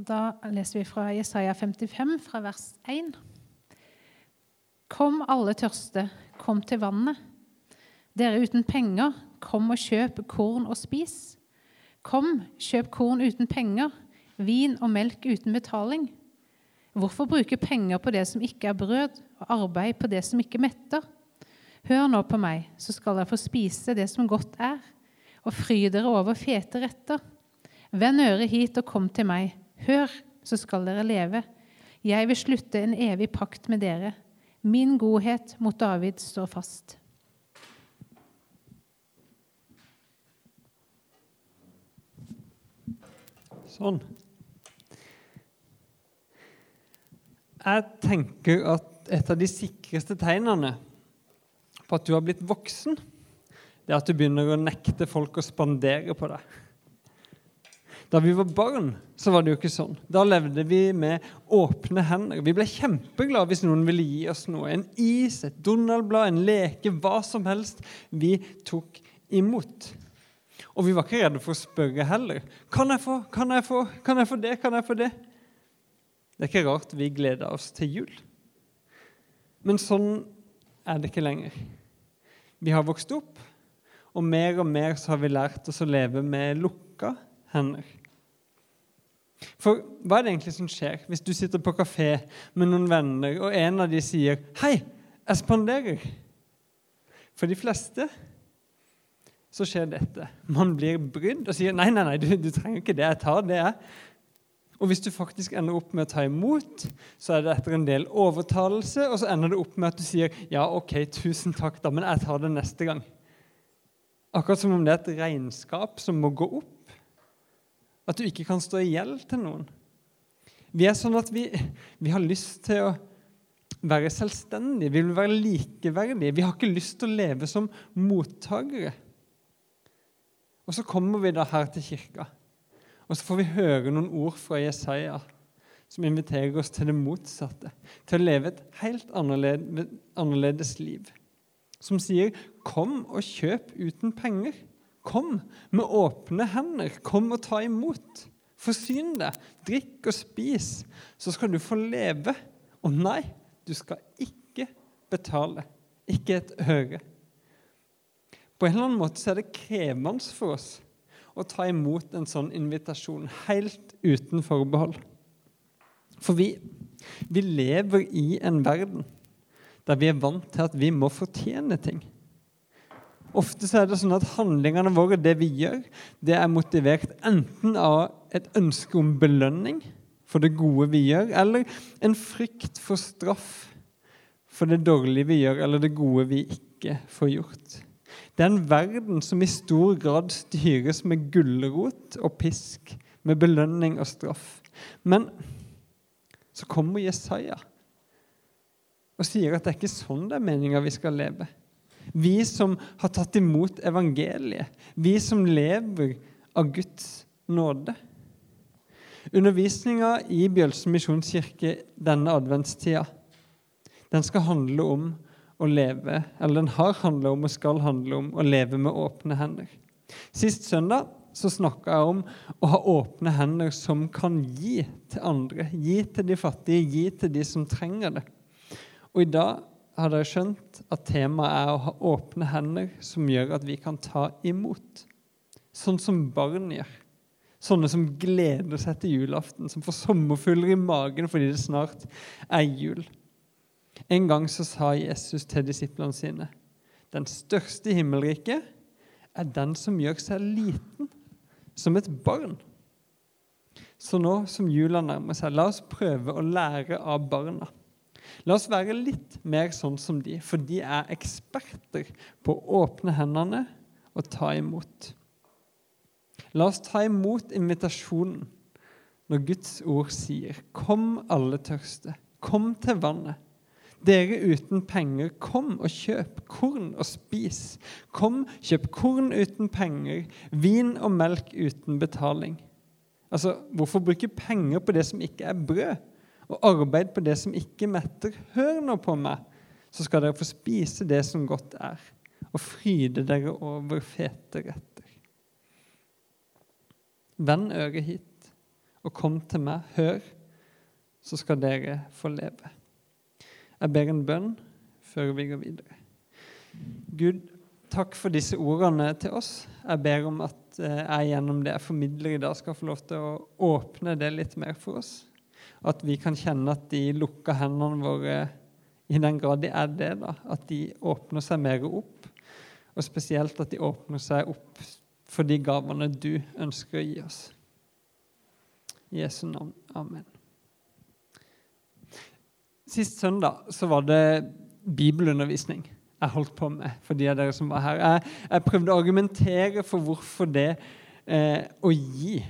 Og Da leser vi fra Jesaja 55, fra vers 1. Kom, alle tørste, kom til vannet. Dere uten penger, kom og kjøp korn og spis. Kom, kjøp korn uten penger, vin og melk uten betaling. Hvorfor bruke penger på det som ikke er brød, og arbeid på det som ikke metter? Hør nå på meg, så skal dere få spise det som godt er, og fry dere over fete retter. Vend øret hit og kom til meg. Hør, så skal dere leve. Jeg vil slutte en evig pakt med dere. Min godhet mot David står fast. Sånn. Jeg tenker at et av de sikreste tegnene på at du har blitt voksen, det er at du begynner å nekte folk å spandere på deg. Da vi var barn, så var det jo ikke sånn. Da levde vi med åpne hender. Vi ble kjempeglade hvis noen ville gi oss noe. En is, et Donald-blad, en leke, hva som helst. Vi tok imot. Og vi var ikke redde for å spørre heller. Kan jeg få? Kan jeg få? Kan jeg få det? Kan jeg få det? Det er ikke rart vi gleder oss til jul. Men sånn er det ikke lenger. Vi har vokst opp, og mer og mer så har vi lært oss å leve med lukka hender. For hva er det egentlig som skjer hvis du sitter på kafé med noen venner, og en av de sier 'Hei, jeg spanderer'? For de fleste så skjer dette. Man blir brydd og sier 'Nei, nei, nei, du, du trenger ikke det. Jeg tar det, jeg'. Og hvis du faktisk ender opp med å ta imot, så er det etter en del overtalelse, og så ender det opp med at du sier 'Ja, ok, tusen takk, da, men jeg tar det neste gang'. Akkurat som om det er et regnskap som må gå opp. At du ikke kan stå i gjeld til noen. Vi er sånn at vi, vi har lyst til å være selvstendige, vi vil være likeverdige. Vi har ikke lyst til å leve som mottakere. Og så kommer vi da her til kirka, og så får vi høre noen ord fra Jesaja som inviterer oss til det motsatte, til å leve et helt annerledes, annerledes liv. Som sier 'kom og kjøp uten penger'. Kom med åpne hender. Kom og ta imot. Forsyn deg. Drikk og spis, så skal du få leve. Og nei, du skal ikke betale. Ikke et øre. På en eller annen måte så er det krevende for oss å ta imot en sånn invitasjon helt uten forbehold. For vi, vi lever i en verden der vi er vant til at vi må fortjene ting. Ofte så er det sånn at handlingene våre, det vi gjør, det er motivert enten av et ønske om belønning for det gode vi gjør, eller en frykt for straff for det dårlige vi gjør, eller det gode vi ikke får gjort. Det er en verden som i stor grad styres med gulrot og pisk, med belønning og straff. Men så kommer Jesaja og sier at det er ikke sånn det er meninga vi skal leve. Vi som har tatt imot evangeliet. Vi som lever av Guds nåde. Undervisninga i Bjølsen misjonskirke denne adventstida den skal handle om å leve, eller den har handla om og skal handle om å leve med åpne hender. Sist søndag så snakka jeg om å ha åpne hender som kan gi til andre. Gi til de fattige, gi til de som trenger det. Og i dag har dere skjønt at temaet er å ha åpne hender som gjør at vi kan ta imot. Sånn som barn gjør. Sånne som gleder seg til julaften, som får sommerfugler i magen fordi det snart er jul. En gang så sa Jesus til disiplene sine den største i himmelriket er den som gjør seg liten, som et barn. Så nå som jula nærmer seg, la oss prøve å lære av barna. La oss være litt mer sånn som de, for de er eksperter på å åpne hendene og ta imot. La oss ta imot invitasjonen når Guds ord sier, 'Kom, alle tørste. Kom til vannet.' Dere uten penger, kom og kjøp korn og spis. Kom, kjøp korn uten penger, vin og melk uten betaling. Altså, Hvorfor bruke penger på det som ikke er brød? Og arbeid på det som ikke metter. Hør nå på meg, så skal dere få spise det som godt er, og fryde dere over fete retter. Vend øret hit, og kom til meg, hør, så skal dere få leve. Jeg ber en bønn før vi går videre. Gud, takk for disse ordene til oss. Jeg ber om at eh, jeg gjennom det jeg formidler i dag, skal få lov til å åpne det litt mer for oss. At vi kan kjenne at de lukker hendene våre, i den grad de er det, da, at de åpner seg mer opp. Og spesielt at de åpner seg opp for de gavene du ønsker å gi oss. I Jesu navn. Amen. Sist søndag så var det bibelundervisning jeg holdt på med for de av dere som var her. Jeg, jeg prøvde å argumentere for hvorfor det eh, å gi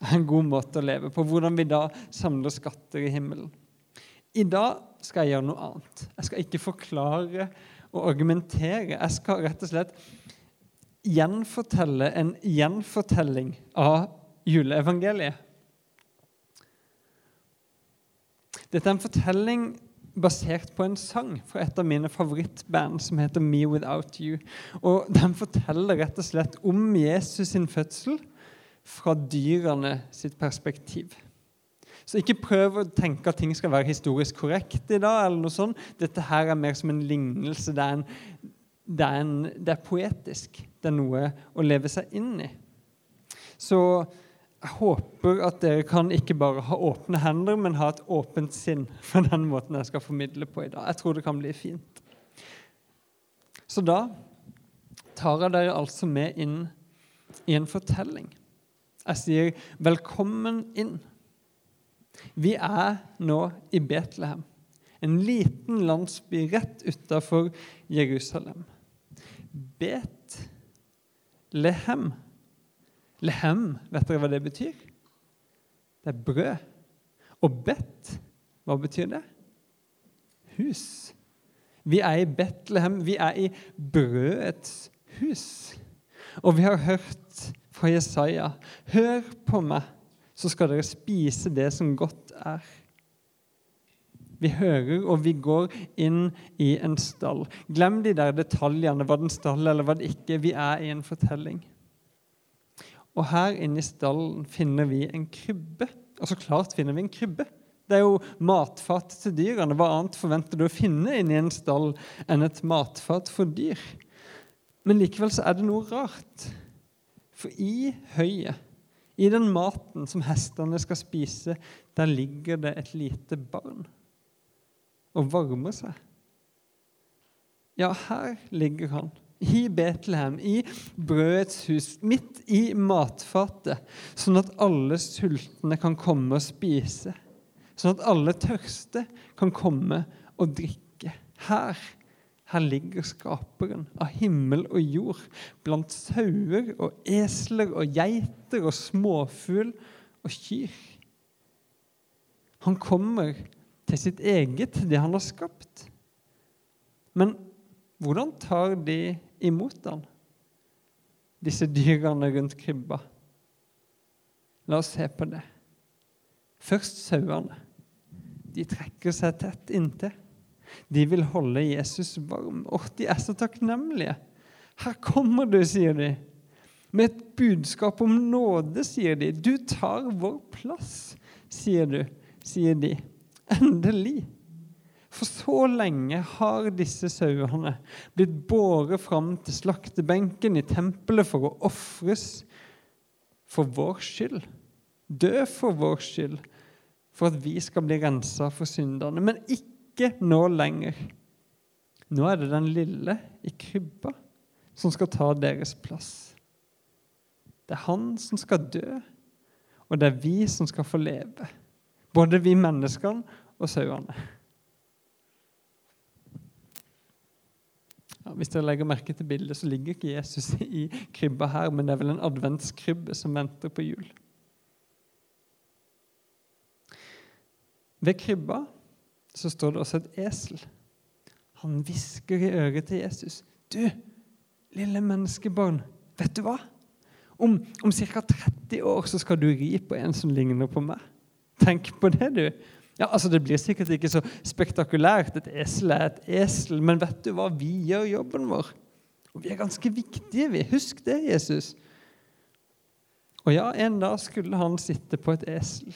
er en god måte å leve på. Hvordan vi da samler skatter i himmelen. I dag skal jeg gjøre noe annet. Jeg skal ikke forklare og argumentere. Jeg skal rett og slett gjenfortelle en gjenfortelling av juleevangeliet. Dette er en fortelling basert på en sang fra et av mine favorittband som heter Me Without You. Og Den forteller rett og slett om Jesus sin fødsel fra dyrene sitt perspektiv. Så ikke prøv å tenke at ting skal være historisk korrekt i dag. eller noe sånt. Dette her er mer som en lignelse. Det er, en, det er, en, det er poetisk. Det er noe å leve seg inn i. Så jeg håper at dere kan ikke bare ha åpne hender, men ha et åpent sinn for den måten jeg skal formidle på i dag. Jeg tror det kan bli fint. Så da tar jeg dere altså med inn i en fortelling. Jeg sier 'velkommen inn'. Vi er nå i Betlehem, en liten landsby rett utafor Jerusalem. Bet-lehem Lehem, vet dere hva det betyr? Det er brød. Og bet, hva betyr det? Hus. Vi er i Betlehem. Vi er i brødets hus. Og vi har hørt fra Jesaja Hør på meg, så skal dere spise det som godt er. Vi hører, og vi går inn i en stall. Glem de der detaljene. Var det en stall, eller var det ikke? Vi er i en fortelling. Og her inne i stallen finner vi en krybbe. Og så klart finner vi en krybbe. Det er jo matfat til dyrene. Hva annet forventer du å finne inni en stall enn et matfat for dyr? Men likevel så er det noe rart. For i høyet, i den maten som hestene skal spise, der ligger det et lite barn og varmer seg. Ja, her ligger han i Betlehem, i brødets hus, midt i matfatet, sånn at alle sultne kan komme og spise. Sånn at alle tørste kan komme og drikke. Her, her ligger skaperen av himmel og jord, blant sauer og esler og geiter og småfugl og kyr. Han kommer til sitt eget, det han har skapt. Men hvordan tar de imot han, disse dyrene rundt krybba. La oss se på det. Først sauene. De trekker seg tett inntil. De vil holde Jesus varm. Åh, de er så takknemlige. Her kommer du, sier de. Med et budskap om nåde, sier de. Du tar vår plass, sier du, sier de. Endelig. For så lenge har disse sauene blitt båret fram til slaktebenken i tempelet for å ofres for vår skyld. Dø for vår skyld, for at vi skal bli rensa for syndene. Men ikke nå lenger. Nå er det den lille i krybba som skal ta deres plass. Det er han som skal dø, og det er vi som skal få leve. Både vi menneskene og sauene. Ja, hvis dere legger merke til bildet, så ligger ikke Jesus i krybba her, men det er vel en adventskrybbe som venter på jul. Ved krybba så står det også et esel. Han hvisker i øret til Jesus. 'Du, lille menneskebarn, vet du hva? Om, om ca. 30 år så skal du ri på en som ligner på meg.' Tenk på det, du. Ja, altså Det blir sikkert ikke så spektakulært. Et esel er et esel. Men vet du hva? Vi gjør jobben vår. Og vi er ganske viktige, vi. Husk det, Jesus. Og ja, en dag skulle han sitte på et esel.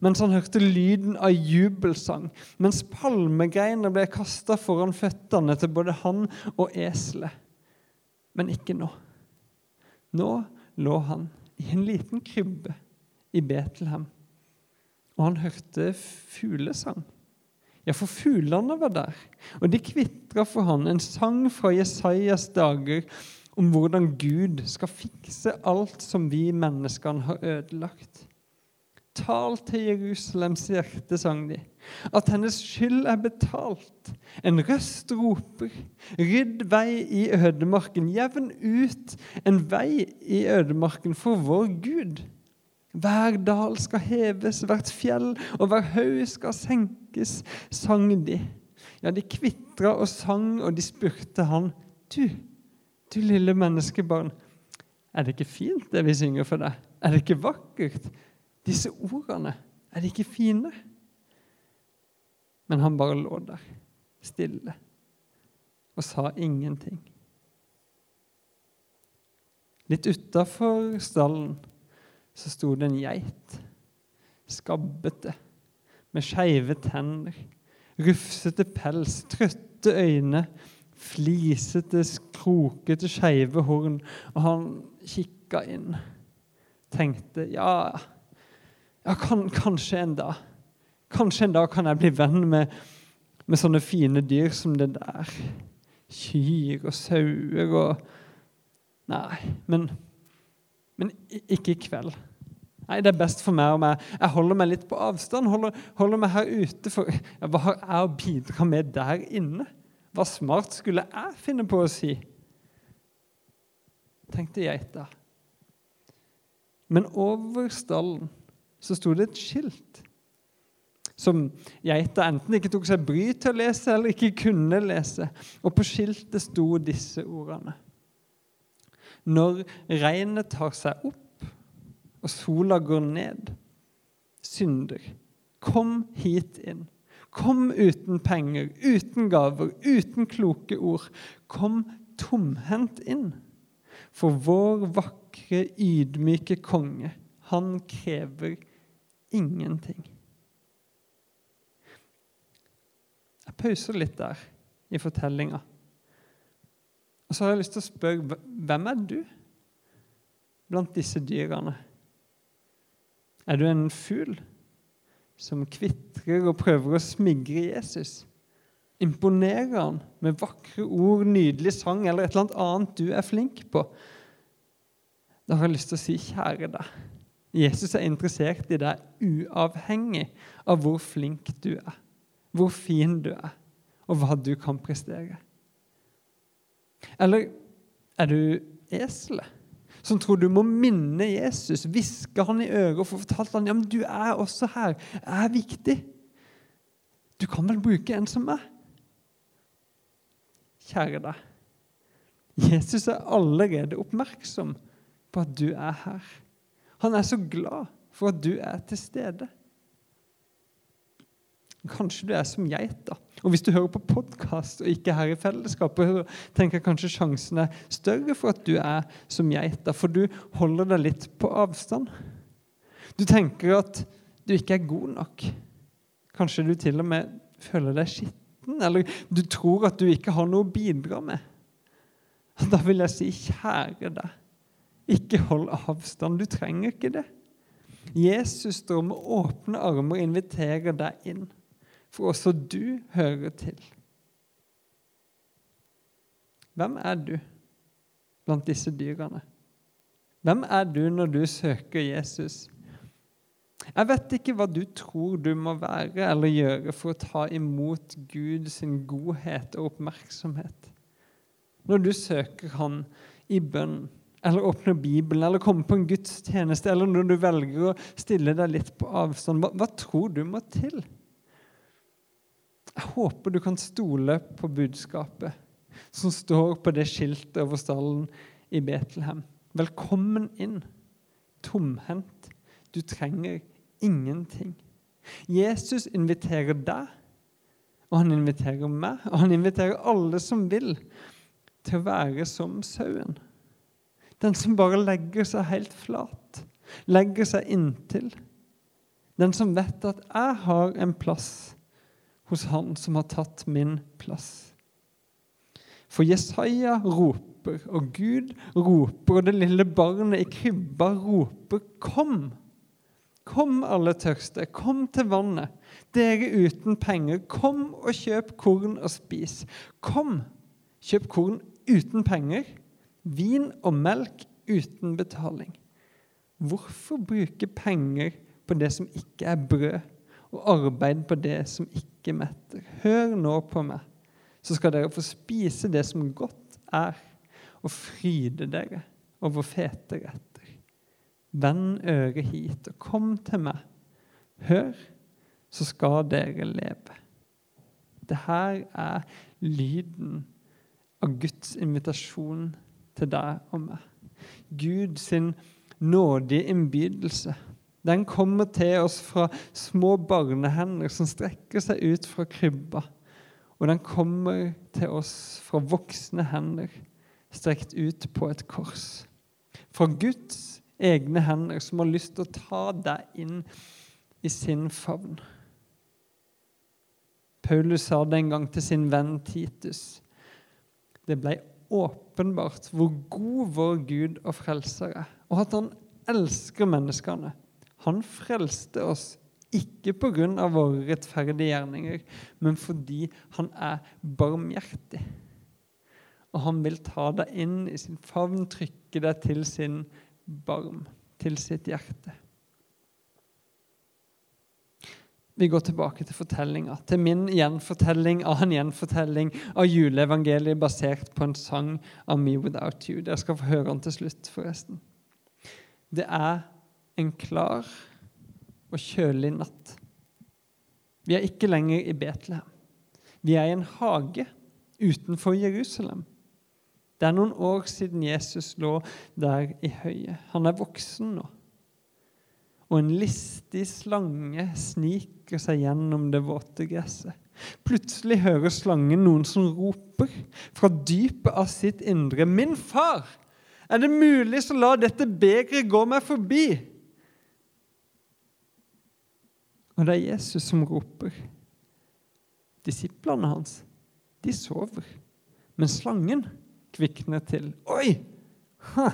Mens han hørte lyden av jubelsang, mens palmegreiner ble kasta foran føttene til både han og eselet. Men ikke nå. Nå lå han i en liten krybbe i Betlehem, og han hørte fuglesang. Ja, for fuglene var der, og de kvitra for han en sang fra Jesajas dager om hvordan Gud skal fikse alt som vi menneskene har ødelagt. Tal til Jerusalems hjerte, sang de, at hennes skyld er betalt. En røst roper, rydd vei i ødemarken, jevn ut en vei i ødemarken for vår Gud. Hver dal skal heves, hvert fjell og hver haug skal senkes, sang de. Ja, de kvitra og sang, og de spurte han, du, du lille menneskebarn, er det ikke fint det vi synger for deg? Er det ikke vakkert? Disse ordene, er de ikke fine? Men han bare lå der, stille, og sa ingenting. Litt utafor stallen så sto det en geit, skabbete, med skeive tenner, rufsete pels, trøtte øyne, flisete, krokete, skeive horn. Og han kikka inn, tenkte ja, ja kan, kanskje en dag. Kanskje en dag kan jeg bli venn med, med sånne fine dyr som det der. Kyr og sauer og Nei, men, men ikke i kveld. Nei, det er best for meg om jeg, jeg holder meg litt på avstand. Holder, holder meg her ute. For ja, hva har jeg å bidra med der inne? Hva smart skulle jeg finne på å si? tenkte geita. Men over stallen så sto det et skilt som geita enten ikke tok seg bryet til å lese eller ikke kunne lese. Og på skiltet sto disse ordene. Når regnet tar seg opp og sola går ned. Synder, kom hit inn. Kom uten penger, uten gaver, uten kloke ord. Kom tomhendt inn. For vår vakre, ydmyke konge, han krever ingenting. Jeg pauser litt der i fortellinga. Og så har jeg lyst til å spørre hvem er du blant disse dyrene? Er du en fugl som kvitrer og prøver å smigre Jesus? Imponerer han med vakre ord, nydelig sang eller et eller annet du er flink på? Da har jeg lyst til å si, kjære deg, Jesus er interessert i deg uavhengig av hvor flink du er, hvor fin du er, og hva du kan prestere. Eller er du eselet? som tror du må minne Jesus, hviske han i øret og få fortalt han, ja, men du er også her, jeg er viktig. Du kan vel bruke en som meg? Kjære deg. Jesus er allerede oppmerksom på at du er her. Han er så glad for at du er til stede. Kanskje du er som geit. da. Og Hvis du hører på podkast og ikke her i fellesskapet, tenker jeg kanskje sjansen er større for at du er som geita, for du holder deg litt på avstand. Du tenker at du ikke er god nok. Kanskje du til og med føler deg skitten, eller du tror at du ikke har noe å bidra med. Da vil jeg si, kjære deg, ikke hold avstand. Du trenger ikke det. Jesus står med åpne armer og inviterer deg inn for også du hører til. Hvem er du blant disse dyrene? Hvem er du når du søker Jesus? Jeg vet ikke hva du tror du må være eller gjøre for å ta imot Guds godhet og oppmerksomhet. Når du søker Han i bønn, eller åpner Bibelen, eller kommer på en gudstjeneste, eller når du velger å stille deg litt på avstand, hva, hva tror du må til? Jeg håper du kan stole på budskapet som står på det skiltet over stallen i Betlehem. Velkommen inn. Tomhendt. Du trenger ingenting. Jesus inviterer deg, og han inviterer meg, og han inviterer alle som vil, til å være som sauen. Den som bare legger seg helt flat, legger seg inntil. Den som vet at 'jeg har en plass hos Han som har tatt min plass'. For Jesaja roper, og Gud roper, og det lille barnet i krybba roper 'Kom'. Kom, alle tørste, kom til vannet. Dere uten penger, kom og kjøp korn og spis. Kom, kjøp korn uten penger, vin og melk uten betaling. Hvorfor bruke penger på det som ikke er brød, og arbeid på det som ikke metter? Hør nå på meg, så skal dere få spise det som godt er, og fryde dere over fete retter. Vend øret hit og kom til meg. Hør, så skal dere leve. Det her er lyden av Guds invitasjon til deg og meg. Gud sin nådige innbydelse. Den kommer til oss fra små barnehender som strekker seg ut fra krybba. Og den kommer til oss fra voksne hender strekt ut på et kors. Fra Guds egne hender som har lyst til å ta deg inn i sin favn. Paulus sa det en gang til sin venn Titus. Det ble åpenbart hvor god vår Gud og frelser er, og at han elsker menneskene. Han frelste oss ikke pga. våre rettferdige gjerninger, men fordi han er barmhjertig. Og han vil ta deg inn i sin favn, trykke deg til sin barm, til sitt hjerte. Vi går tilbake til fortellinga, til min gjenfortelling av en gjenfortelling av juleevangeliet basert på en sang av Me Without You. Dere skal få høre den til slutt, forresten. Det er en klar og kjølig natt. Vi er ikke lenger i Betlehem. Vi er i en hage utenfor Jerusalem. Det er noen år siden Jesus lå der i høyet. Han er voksen nå. Og en listig slange sniker seg gjennom det våte gresset. Plutselig hører slangen noen som roper fra dypet av sitt indre. 'Min far, er det mulig så la dette begeret gå meg forbi?' Og det er Jesus som roper. Disiplene hans, de sover. Men slangen kvikner til. Oi! Ha,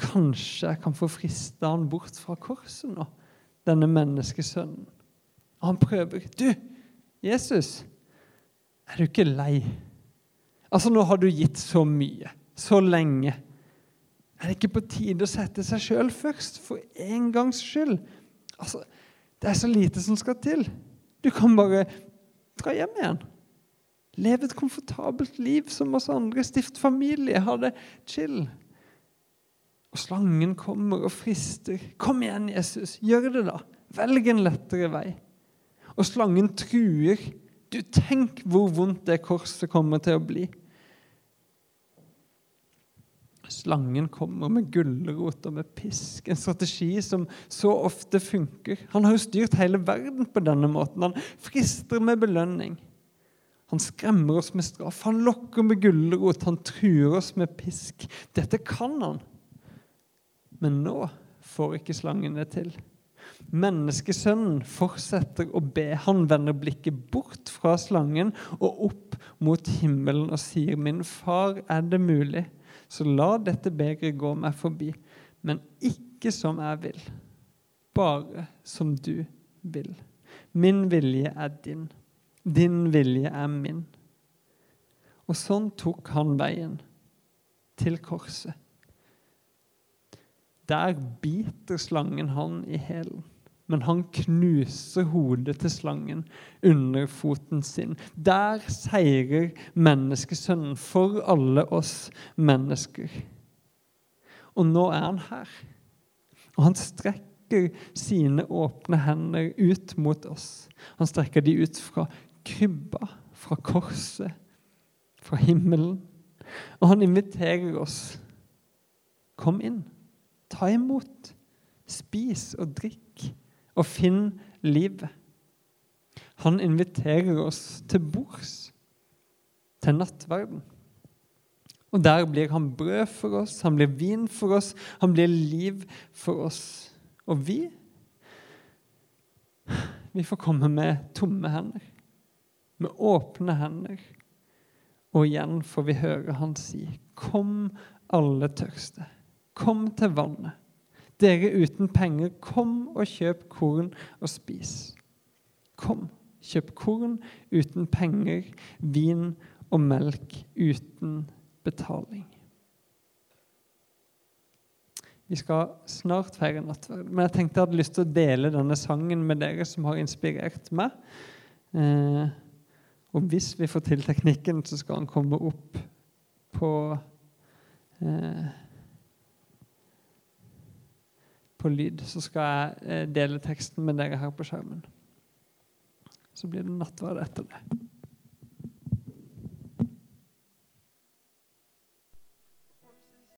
kanskje jeg kan få frista han bort fra korset nå, denne menneskesønnen. Han prøver. Du, Jesus, er du ikke lei? Altså, nå har du gitt så mye, så lenge. Er det ikke på tide å sette seg sjøl først, for en gangs skyld? Altså, det er så lite som skal til. Du kan bare dra hjem igjen. Leve et komfortabelt liv som oss andre. Stift familie. Ha det chill. Og slangen kommer og frister. Kom igjen, Jesus. Gjør det, da. Velg en lettere vei. Og slangen truer. Du, tenk hvor vondt det korset kommer til å bli. Slangen kommer med gulrot og med pisk, en strategi som så ofte funker. Han har jo styrt hele verden på denne måten. Han frister med belønning. Han skremmer oss med straff, han lokker med gulrot, han truer oss med pisk. Dette kan han. Men nå får ikke slangen det til. Menneskesønnen fortsetter å be. Han vender blikket bort fra slangen og opp mot himmelen og sier, 'Min far, er det mulig?' Så la dette begeret gå meg forbi, men ikke som jeg vil, bare som du vil. Min vilje er din, din vilje er min. Og sånn tok han veien til korset. Der biter slangen han i hælen men han knuser hodet til slangen under foten sin. Der seirer menneskesønnen for alle oss mennesker. Og nå er han her. Og han strekker sine åpne hender ut mot oss. Han strekker de ut fra krybba, fra korset, fra himmelen. Og han inviterer oss. Kom inn. Ta imot. Spis og drikk og finn livet. Han inviterer oss til bords, til nattverden. Og der blir han brød for oss, han blir vin for oss, han blir liv for oss. Og vi Vi får komme med tomme hender, med åpne hender. Og igjen får vi høre han si, 'Kom, alle tørste. Kom til vannet.' Dere uten penger, kom og kjøp korn og spis. Kom, kjøp korn uten penger, vin og melk uten betaling. Vi skal snart feire nattverd, men jeg tenkte jeg hadde lyst til å dele denne sangen med dere som har inspirert meg. Eh, og hvis vi får til teknikken, så skal han komme opp på eh, på lyd, så skal jeg eh, dele teksten med dere her på skjermen. Så blir det nattverd etter det.